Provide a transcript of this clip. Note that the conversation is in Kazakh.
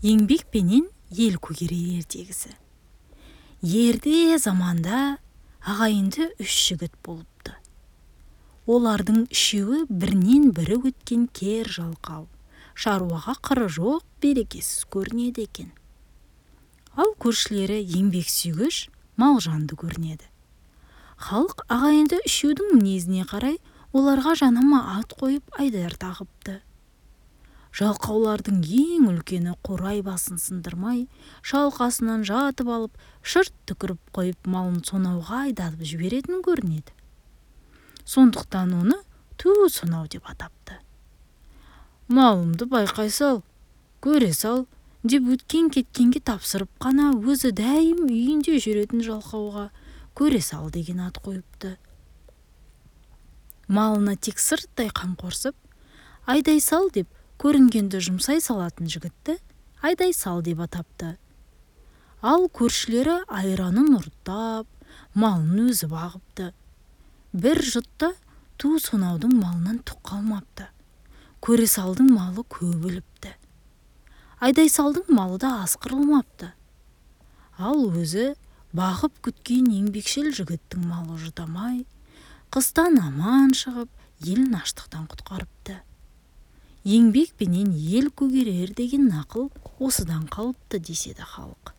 еңбек пенен ел көгерер ертегісі ерде заманда ағайынды үш жігіт болыпты. Олардың үшеуі бірінен бірі өткен кер жалқау. Шаруаға қыры жоқ берекесіз көрінеді екен. Ал көршілері еңбек сүйгіш малжанды көрінеді. Халық ағайынды үшеудің мінезіне қарай оларға жанама ат қойып айдар тағыпты. Жалқаулардың ең үлкені қорай басын сындырмай шалқасынан жатып алып шырт түкіріп қойып малын сонауға айдатып жіберетін көрінеді. Сондықтан оны ту сонау деп атапты. Малымды байқай сал көре сал деп өткен кеткенге тапсырып қана өзі дәйім үйінде жүретін жалқауға көре сал деген ат қойыпты. Малына тек сырттай қамқорсып айдай сал деп көрінгенді жұмсай салатын жігітті айдай сал деп атапты. Ал көршілері айранын ұрттап малын өзі бағыпты. Бір жұтта ту сонаудың малынан түк қалмапты. Көре салдың малы көп өліпті. Айдай салдың малы да аз қырылмапты ал өзі бағып күткен еңбекшіл жігіттің малы жұтамай қыстан аман шығып елін аштықтан құтқарыпты. Еңбекпенен ел көгерер деген нақыл осыдан қалыпты деседі халық.